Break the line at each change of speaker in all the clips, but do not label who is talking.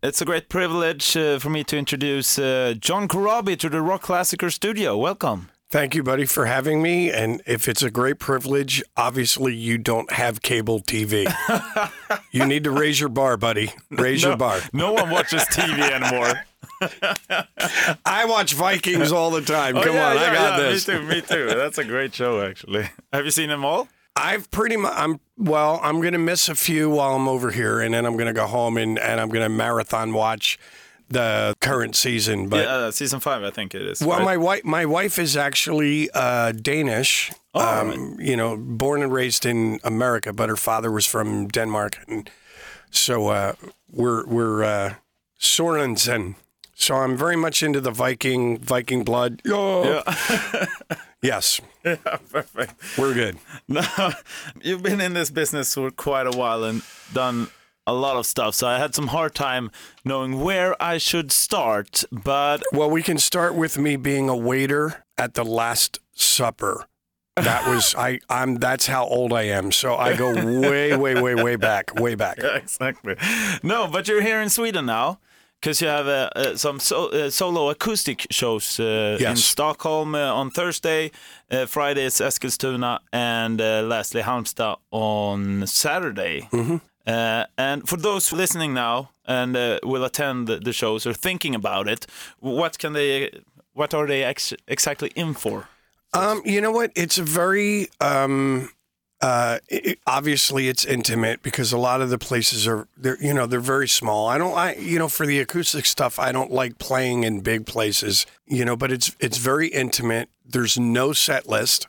It's a great privilege uh, for me to introduce uh, John Corabi to the Rockklassiker studio. Welcome.
Thank you, buddy, for having me. And if it's a great privilege, obviously you don't have cable TV. you need to raise your bar, buddy. Raise
no,
your bar.
No one watches TV anymore.
I watch Vikings all the time.
Oh,
Come
yeah,
on,
yeah,
I got
yeah,
this.
Me too. Me too. That's a great show, actually. Have you seen them all?
I've pretty much. I'm well. I'm gonna miss a few while I'm over here, and then I'm gonna go home and and I'm gonna marathon watch the current season. But
yeah, uh, season five, I think it is.
well,
right?
my wife my wife is actually uh, Danish.
Oh,
um, you know, born and raised in America, but her father was from Denmark, and so uh, we're we're uh, Sorensen. So I'm very much into the Viking Viking blood. Oh,
Yeah.
yes,
yeah, perfect.
we're good.
No, you've been in this business for quite a while and done a lot of stuff. So I had some hard time knowing where I should start. But
Well, we can start with me being a waiter at the Last Supper. That was I. I'm. That's how old I am. So I go way, way, way, way back, way back.
yeah, exactly. No, but you're here in Sweden now because you have uh, uh, some so, uh, solo acoustic shows uh, in Stockholm uh, on Thursday, uh, Friday is Eskilstuna, and uh, lastly Halmstad on Saturday. Uh, and for those listening now and uh, will attend the, the shows or thinking about it, what can they, what are they ex- exactly in for?
Um, you know what? It's a very um, uh, it, obviously it's intimate because a lot of the places are they're you know they're very small. I don't I you know for the acoustic stuff I don't like playing in big places. You know, but it's it's very intimate. There's no set list,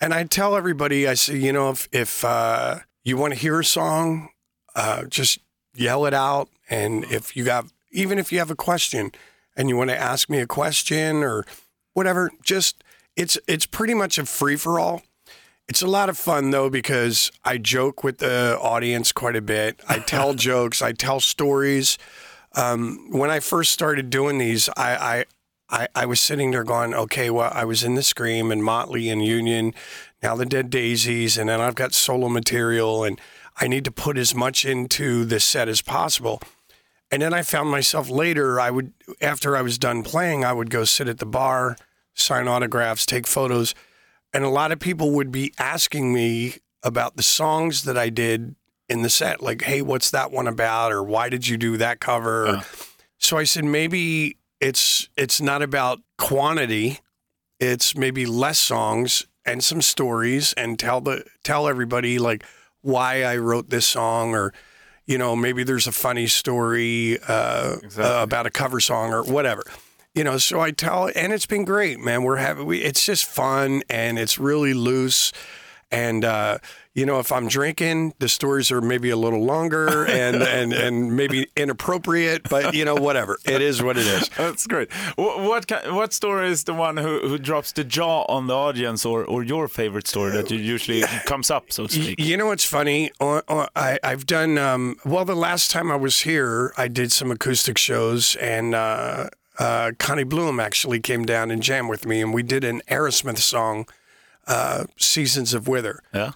and I tell everybody I say you know if if uh, you want to hear a song, uh, just yell it out, and if you got even if you have a question and you want to ask me a question or whatever, just it's it's pretty much a free for all. It's a lot of fun though because I joke with the audience quite a bit. I tell jokes, I tell stories. Um, when I first started doing these, I, I I I was sitting there going, okay, well, I was in the Scream and Motley and Union, now the Dead Daisies, and then I've got solo material, and I need to put as much into this set as possible. And then I found myself later, I would, after I was done playing, I would go sit at the bar, sign autographs, take photos. And a lot of people would be asking me about the songs that I did in the set, like, hey, what's that one about? Or why did you do that cover? So I said, maybe it's it's not about quantity, it's maybe less songs and some stories and tell the tell everybody like why I wrote this song or you know, maybe there's a funny story uh,
Exactly.
uh, about a cover song or whatever. You know, so I tell, and it's been great, man. We're having, we, it's just fun and it's really loose. And uh, you know, if I'm drinking, the stories are maybe a little longer and and and maybe inappropriate, but you know, whatever. It is what it is.
That's great. What what, what story is the one who, who drops the jaw on the audience, or, or your favorite story that usually comes up, so to speak?
You know what's funny? I, I've done um, well. The last time I was here, I did some acoustic shows, and uh, uh, Conny Bloom actually came down and jammed with me, and we did an Aerosmith song, uh, "Seasons of Wither."
Yeah.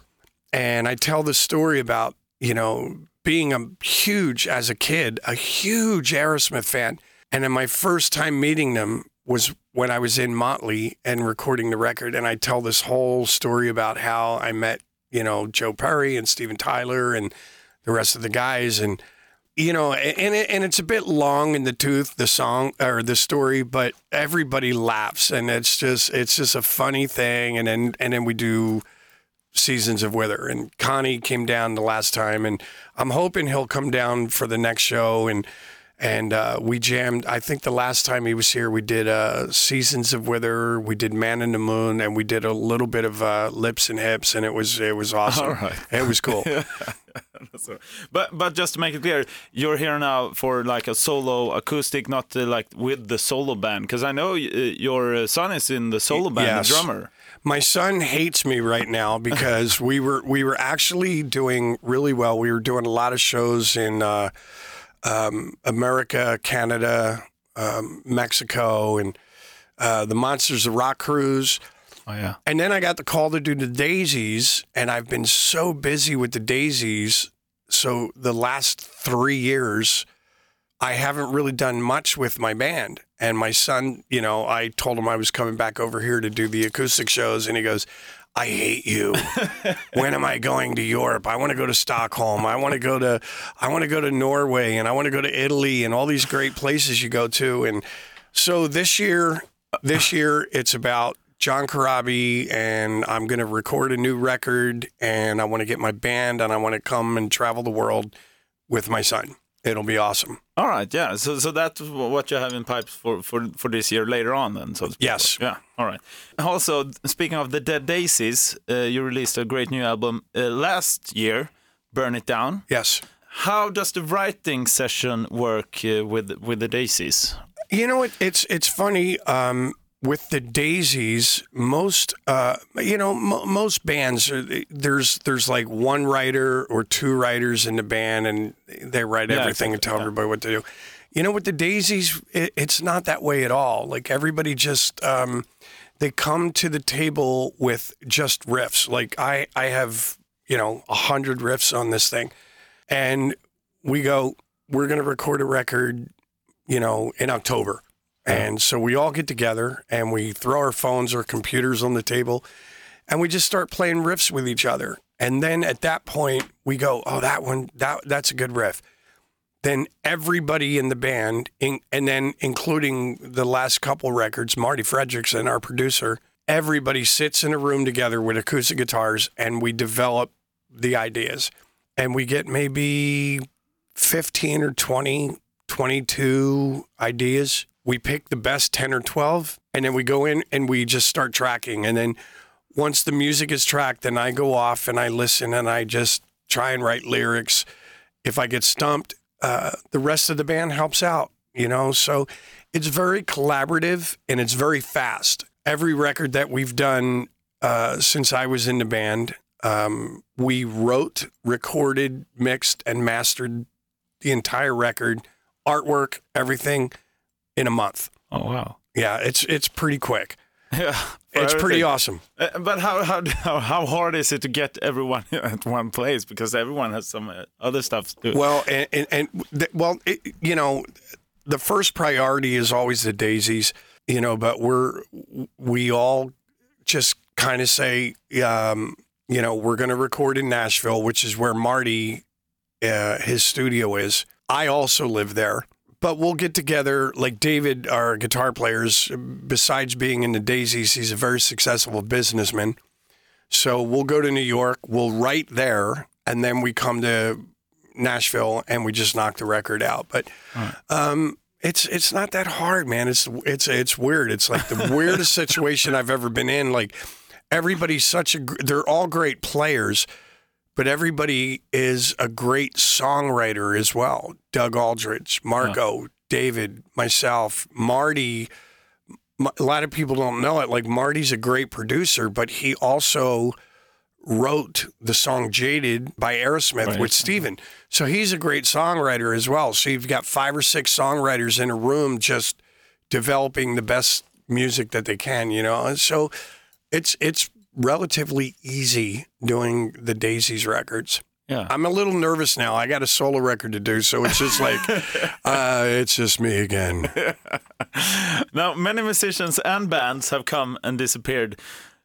and I tell the story about you know being a huge as a kid, a huge Aerosmith fan, and then my first time meeting them was when I was in Motley and recording the record, and I tell this whole story about how I met you know Joe Perry and Steven Tyler and the rest of the guys and. You know, and it, and it's a bit long in the tooth, the song or the story, but everybody laughs, and it's just it's just a funny thing. And then and then we do seasons of Wither. And Conny came down the last time, and I'm hoping he'll come down for the next show. And and uh, we jammed. I think the last time he was here, we did uh, seasons of Wither. We did Man in the Moon, and we did a little bit of uh, Lips and Hips, and it was it was awesome.
Right.
It was cool.
But but just to make it clear, you're here now for like a solo acoustic, not uh, like with the solo band, because I know uh, your son is in the solo band,
Yes.
the drummer.
My son hates me right now because we were we were actually doing really well. We were doing a lot of shows in uh, um, America, Canada, um, Mexico, and uh, the Monsters of Rock cruise.
Oh yeah.
And then I got the call to do the Daisies, and I've been so busy with the Daisies. So the last three years, I haven't really done much with my band. And my son, you know, I told him I was coming back over here to do the acoustic shows, and he goes, I hate you. when am I going to Europe? I want to go to Stockholm. I want to go to I want to go to Norway and I want to go to Italy and all these great places you go to. And so this year this year it's about John Corabi and I'm going to record a new record and I want to get my band and I want to come and travel the world with my son. It'll be awesome.
All right, yeah. So, so that's what you have in pipes for, for, for this year later on, then. So.
Yes.
Yeah. All right. Also, speaking of the Dead Daisies, uh, you released a great new album uh, last year, "Burn It Down."
Yes.
How does the writing session work uh, with with the Daisies?
You know, it, it's it's funny. Um, with the Daisies, most uh, you know, mo most bands there's there's like one writer or two writers in the band, and they write
Yeah,
everything and tell
yeah.
everybody what to do. You know, with the Daisies, it, it's not that way at all. Like everybody just um, they come to the table with just riffs. Like I I have you know a hundred riffs on this thing, and we go we're going to record a record, you know, in October. And so we all get together and we throw our phones or computers on the table and we just start playing riffs with each other. And then at that point we go, "Oh, that one that that's a good riff." Then everybody in the band, in, and then including the last couple records, Marti Frederiksen, our producer, everybody sits in a room together with acoustic guitars and we develop the ideas. And we get maybe 15 or 20, 22 ideas. We pick the best 10 or 12, and then we go in and we just start tracking. And then once the music is tracked, then I go off and I listen and I just try and write lyrics. If I get stumped, uh, the rest of the band helps out, you know? So it's very collaborative and it's very fast. Every record that we've done uh, since I was in the band, um, we wrote, recorded, mixed, and mastered the entire record, artwork, everything in a month.
Oh wow.
Yeah, it's it's pretty quick.
Yeah.
It's pretty awesome.
Uh, but how, how how hard is it to get everyone at one place because everyone has some uh, other stuff to do?
Well, and, and, and well, it, you know, the first priority is always the daisies, you know, but we're we all just kind of say, um, you know, we're going to record in Nashville, which is where Marti, uh, his studio is. I also live there. But we'll get together, like David, our guitar players, besides being in the Daisies, he's a very successful businessman. So we'll go to New York, we'll write there, and then we come to Nashville and we just knock the record out. But um, it's it's not that hard, man. It's it's it's weird. It's like the weirdest situation I've ever been in. Like everybody's such a they're all great players, but everybody is a great songwriter as well. Doug Aldrich, Marco, David, myself, Marti. A lot of people don't know it. Like Marti's a great producer, but he also wrote the song Jaded by Aerosmith
Right.
with Steven. So he's a great songwriter as well. So you've got five or six songwriters in a room just developing the best music that they can, you know? And so it's it's relatively easy doing the Daisies records.
yeah.
I'm a little nervous now. I got a solo record to do, so it's just like uh, it's just me again.
Now, many musicians and bands have come and disappeared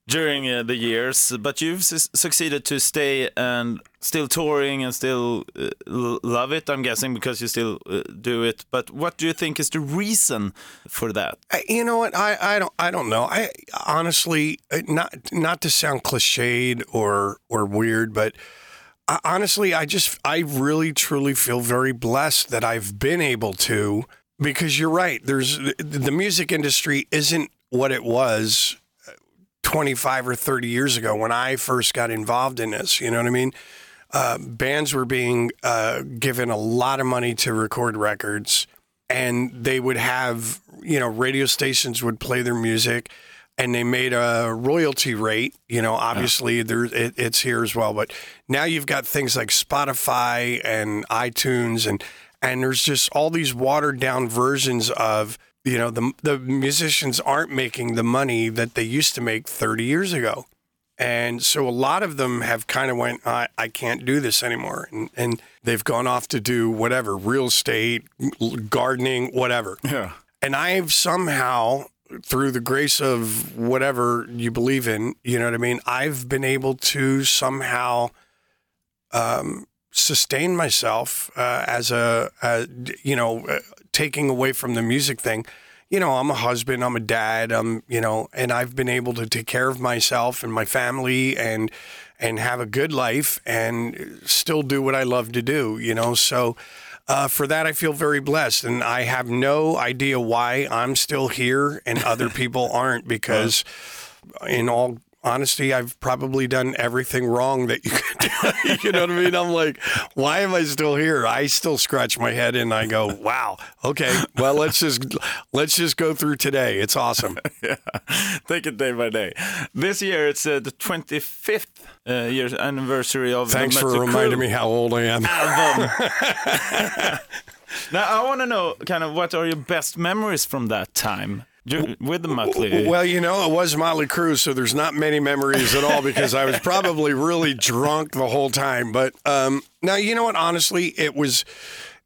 during uh, the years, but you've su- succeeded to stay and still touring and still uh, love it. I'm guessing because you still uh, do it. But what do you think is the reason for that?
You know what? I, I don't I don't know. I honestly uh, not not to sound cliched or or weird, but I, honestly, I just I really truly feel very blessed that I've been able to because you're right. There's the music industry isn't what it was 25 or 30 years ago when I first got involved in this. You know what I mean? Uh, bands were being uh, given a lot of money to record records, and they would have, you know, radio stations would play their music, and they made a royalty rate. You know, obviously there it, it's here as well, but now you've got things like Spotify and iTunes, and and there's just all these watered down versions of you know the the musicians aren't making the money that they used to make 30 years ago And so a lot of them have kind of went, I, I can't do this anymore. And, and they've gone off to do whatever, real estate, gardening, whatever.
Yeah.
And I've somehow, through the grace of whatever you believe in, you know what I mean? I've been able to somehow um, sustain myself uh, as a, you know, uh, taking away from the music thing. You know, I'm a husband, I'm a dad, I'm, you know, and I've been able to take care of myself and my family and and have a good life and still do what I love to do, you know. So uh, for that, I feel very blessed, and I have no idea why I'm still here and other people aren't. Because, in all honesty, I've probably done everything wrong that you could do. you know what I mean? I'm like, why am I still here? I still scratch my head and I go, wow, okay, well let's just let's just go through today. It's awesome.
yeah, take it day by day. This year it's uh, the 25th uh, year anniversary of.
Thanks for reminding me how old I am.
now I want to know, kind of, what are your best memories from that time with the Mötley?
Well, you know, it was Motley Crue, so there's not many memories at all because I was probably really drunk the whole time. But um, now, you know what? Honestly, it was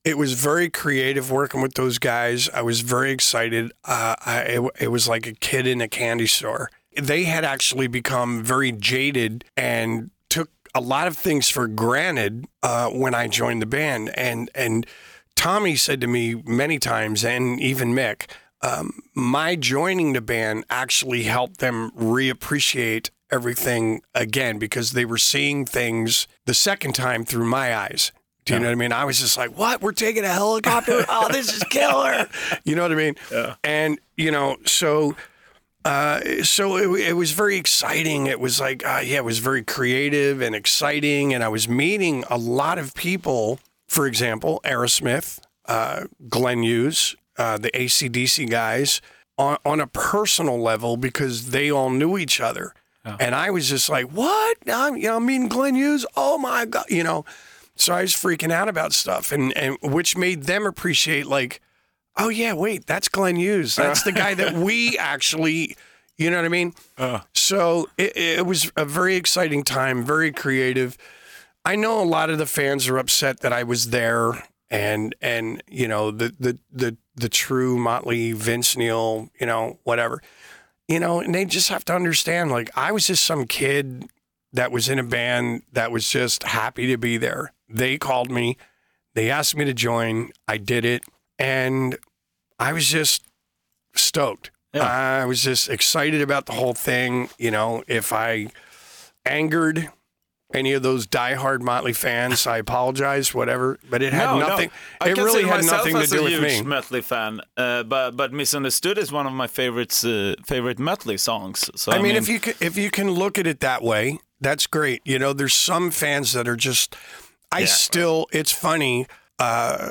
it was very creative working with those guys. I was very excited. Uh, I, it, it was like a kid in a candy store. They had actually become very jaded and took a lot of things for granted uh, when I joined the band. And and Tommy said to me many times, and even Mick, um, my joining the band actually helped them reappreciate everything again because they were seeing things the second time through my eyes. Do you know what I mean? I was just like, "What? We're taking a helicopter? oh, this is killer!" You know what I mean?
Yeah.
And you know, so uh, so it, it was very exciting. It was like, uh, yeah, it was very creative and exciting. And I was meeting a lot of people. For example, Aerosmith, uh, Glenn Hughes, uh, the ACDC guys, on, on a personal level because they all knew each other. And I was just like, what? I'm, you know, I'm meeting Glenn Hughes. Oh my God, you know. So I was freaking out about stuff, and, and which made them appreciate like, oh yeah, wait, that's Glenn Hughes. That's the guy that we actually, you know what I mean? So it, it was a very exciting time, very creative. I know a lot of the fans are upset that I was there, and and you know the the the the true Motley Vince Neil, you know whatever, you know, and they just have to understand like I was just some kid that was in a band that was just happy to be there. They called me, they asked me to join, I did it, and I was just stoked.
Yeah.
I was just excited about the whole thing. You know, if I angered any of those diehard Motley fans, I apologize, whatever. But it had
no,
nothing.
No. I
It really had nothing to do with me.
Mötley fan, uh, but but Misunderstood is one of my favorites, uh, favorite Mötley songs. So
I mean, if you can, if you can look at it that way, that's great. You know, there's some fans that are just. I
Yeah.
still. It's funny. Uh,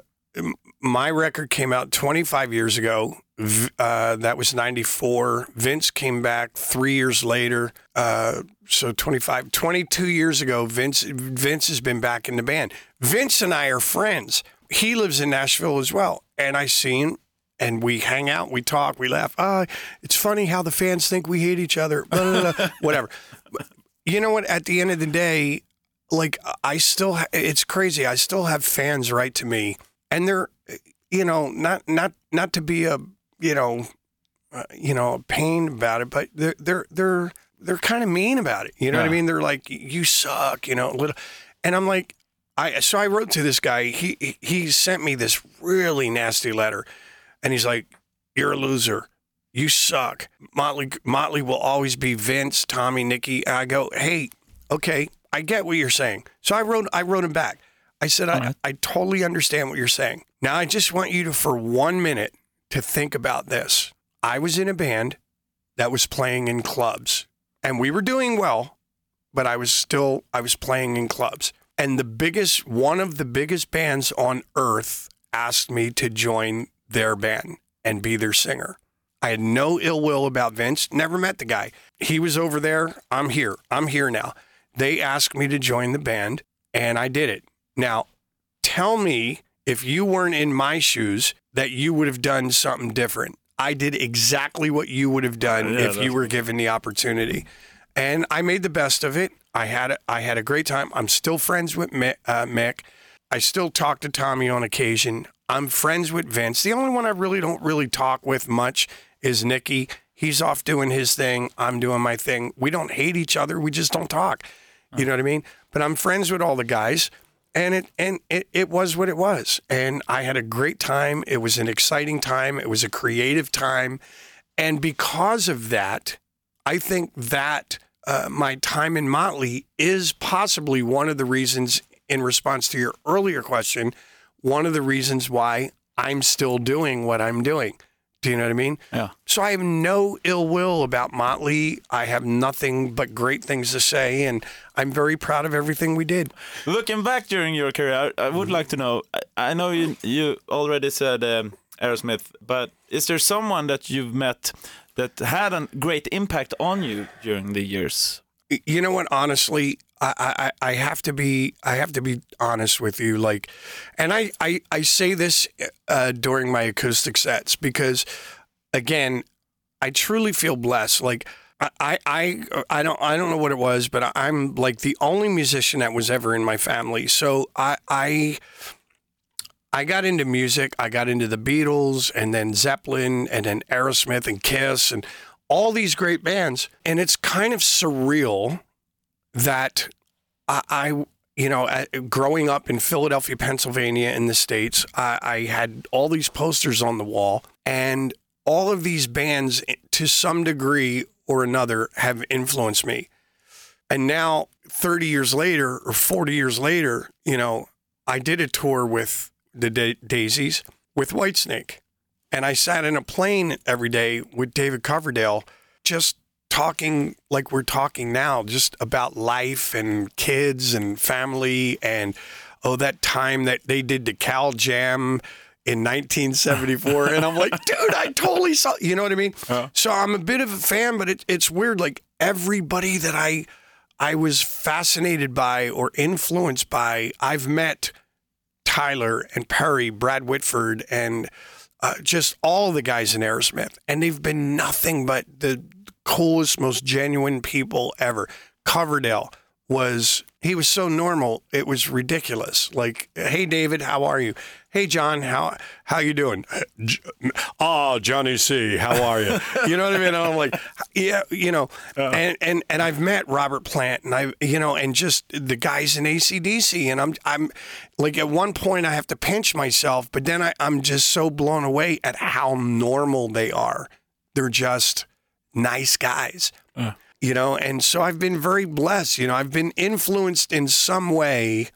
my record came out 25 years ago. Uh, that was 94. Vince came back three years later. Uh, so 25, 22 years ago, Vince Vince has been back in the band. Vince and I are friends. He lives in Nashville as well, and I see him. And we hang out, we talk, we laugh. Ah, it's funny how the fans think we hate each other. Blah, blah, blah, whatever. You know what? At the end of the day, like I still, ha- it's crazy. I still have fans write to me, and they're, you know, not not not to be a, you know, uh, you know, pain about it, but they're they're they're they're kind of mean about it. You know what I mean? They're like, you suck, you know, little, and I'm like, I so I wrote to this guy. He he- sent me this really nasty letter, and he's like, "You're a loser. You suck. Motley Motley will always be Vince, Tommy, Nikki." And I go, "Hey, okay, I get what you're saying." So I wrote I wrote him back. I said, I, I totally understand what you're saying. Now I just want you to, for one minute, to think about this. I was in a band that was playing in clubs, and we were doing well, but I was still I was playing in clubs. And the biggest one of the biggest bands on earth asked me to join their band and be their singer. I had no ill will about Vince, never met the guy. He was over there, I'm here. I'm here now. They asked me to join the band and I did it. Now, tell me if you weren't in my shoes that you would have done something different. I did exactly what you would have done
Yeah,
if you were given the opportunity. and I made the best of it. I had a, I had a great time. I'm still friends with Mick, uh, Mick. I still talk to Tommy on occasion. I'm friends with Vince. The only one I really don't really talk with much is Nikki. He's off doing his thing. I'm doing my thing. We don't hate each other. We just don't talk. You know what I mean? But I'm friends with all the guys and it and it, it was what it was. And i had a great time. It was an exciting time. It was a creative time. And because of that i think that uh, my time in motley is possibly one of the reasons in response to your earlier question one of the reasons why i'm still doing what i'm doing do you know what I mean?
Yeah.
So I have no ill will about Motley. I have nothing but great things to say, and I'm very proud of everything we did.
Looking back during your career, I, I would like to know. I, I know you you already said um, Aerosmith, but is there someone that you've met that had a great impact on you during the years?
You know what? Honestly, I, I, I have to be I have to be honest with you. Like, and I I, I say this uh, during my acoustic sets because, again, I truly feel blessed. Like. I, I I don't I don't know what it was, but I'm like the only musician that was ever in my family. So I I I got into music. I got into the Beatles and then Zeppelin and then Aerosmith and Kiss and all these great bands. And it's kind of surreal that I, I you know, at, growing up in Philadelphia, Pennsylvania, in the States, I, I had all these posters on the wall, and all of these bands, eh, to some degree or another, have influenced me. And now, 30 years later or 40 years later, you know, I did a tour with the da- Daisies with Whitesnake. And I sat in a plane every day with David Coverdale, just talking like we're talking now, just about life and kids and family. And oh, that time that they did the Cal Jam in 1974. and I'm like, dude, I totally saw, you know what I mean? So I'm a bit of a fan, but it, it's weird. Like everybody that I, I was fascinated by or influenced by, I've met Tyler and Perry, Brad Whitford, and uh, just all the guys in Aerosmith, and they've been nothing but the coolest, most genuine people ever. Coverdale was he was so normal it was ridiculous. Like hey david how are you? Hey john how how you doing? Oh johnny c how are you? You know what i mean? And i'm like yeah you know uh-huh. and and and i've met robert plant and i you know and just the guys in acdc and i'm i'm like at one point i have to pinch myself but then I, i'm just so blown away at how normal they are. They're just nice guys you know? And so i've been very blessed you know? I've been influenced in some way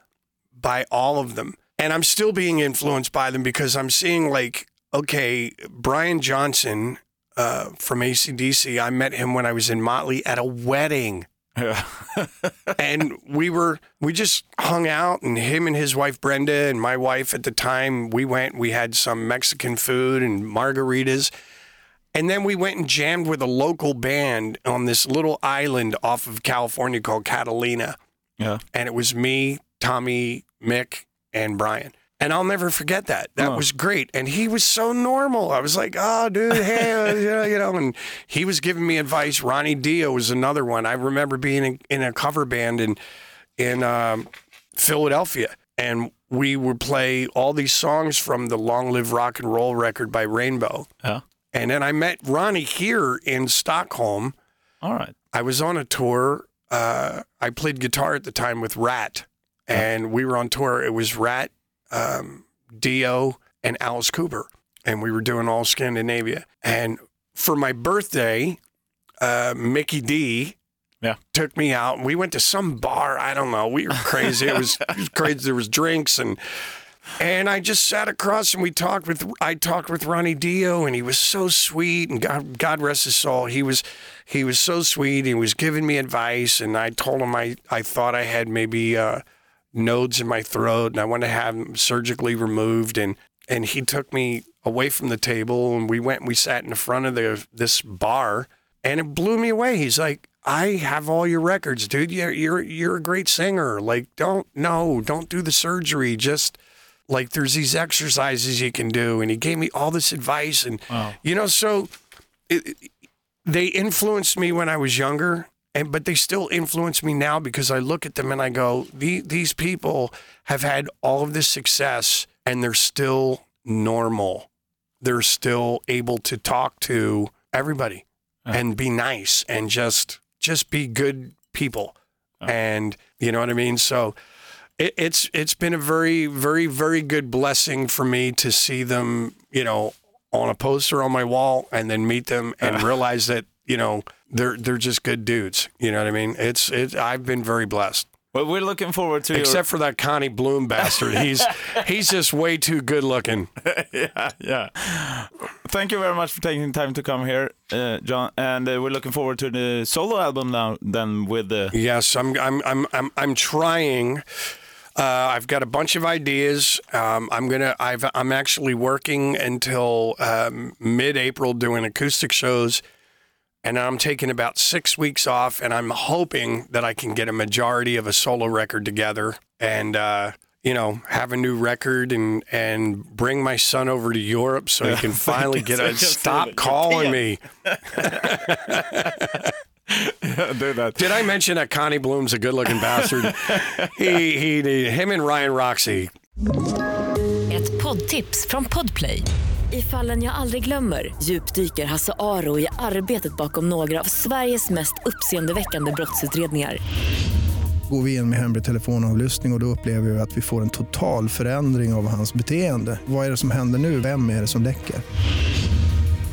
by all of them. And i'm still being influenced by them because i'm seeing like okay brian johnson uh, from acdc i met him when i was in motley at a wedding.
Yeah.
and we were we just hung out and him and his wife brenda and my wife at the time we went we had some mexican food and margaritas and then we went and jammed with a local band on this little island off of california called catalina
yeah.
and it was me tommy mick and brian and I'll never forget that. That
Oh.
was great. And he was so normal. I was like, oh, dude, hey, uh, you know, you know, and he was giving me advice. Ronnie Dio was another one. I remember being in, in a cover band in, in um, Philadelphia. And we would play all these songs from the Long Live Rock and Roll record by Rainbow.
Yeah.
And then I met Ronnie here in Stockholm.
All right.
I was on a tour. Uh, I played guitar at the time with Ratt, and we were on tour. It was Ratt, um, Dio, and Alice Cooper, and we were doing all Scandinavia. And for my birthday, uh, Mickey D.
Yeah.
Took me out we went to some bar. I don't know. We were crazy. it, was, it was crazy. There was drinks and and I just sat across and we talked with I talked with Ronnie Dio and he was so sweet and God God rest his soul. He was he was so sweet. He was giving me advice and I told him I, I thought I had maybe uh, nodes in my throat and I wanted to have them surgically removed and and he took me away from the table and we went and we sat in the front of the this bar and it blew me away. He's like, I have all your records, dude. You're you're you're a great singer. Like, don't no, don't do the surgery. Just like there's these exercises you can do, and he gave me all this advice, and
Wow.
you know, so it, it- they influenced me when I was younger, and but they still influence me now because I look at them and I go, the, these people have had all of this success and they're still normal. They're still able to talk to everybody uh-huh. and be nice and just just be good people. Uh-huh. And you know what I mean? So it, it's it's been a very very very good blessing for me to see them, you know, on a poster on my wall and then meet them and realize that you know they're they're just good dudes. You know what I mean? It's it. I've been very blessed.
Well, we're looking forward to
Except for that Conny Bloom bastard. He's he's just way too good looking.
yeah, yeah. Thank you very much for taking the time to come here, uh, John. And uh, we're looking forward to the solo album now. Then with the
Yes, I'm I'm I'm I'm I'm trying. Uh, I've got a bunch of ideas. Um, I'm gonna. I've. I'm actually working until um, mid-April doing acoustic shows, and I'm taking about six weeks off. And I'm hoping that I can get a majority of a solo record together, and uh, you know, have a new record, and and bring my son over to Europe so he can finally get a stop calling me.
do that.
Did I mention that Connie Bloom's a good-looking bastard? he, he, him and Ryan Roxy.
Ett poddtips från Podplay. I fallen jag aldrig glömmer djupdyker Hasse Aro i arbetet bakom några av Sveriges mest uppseendeväckande brottsutredningar.
Går vi in med hemlig telefonavlyssning och, och då upplever vi att vi får en total förändring av hans beteende. Vad är det som händer nu? Vem är det som läcker?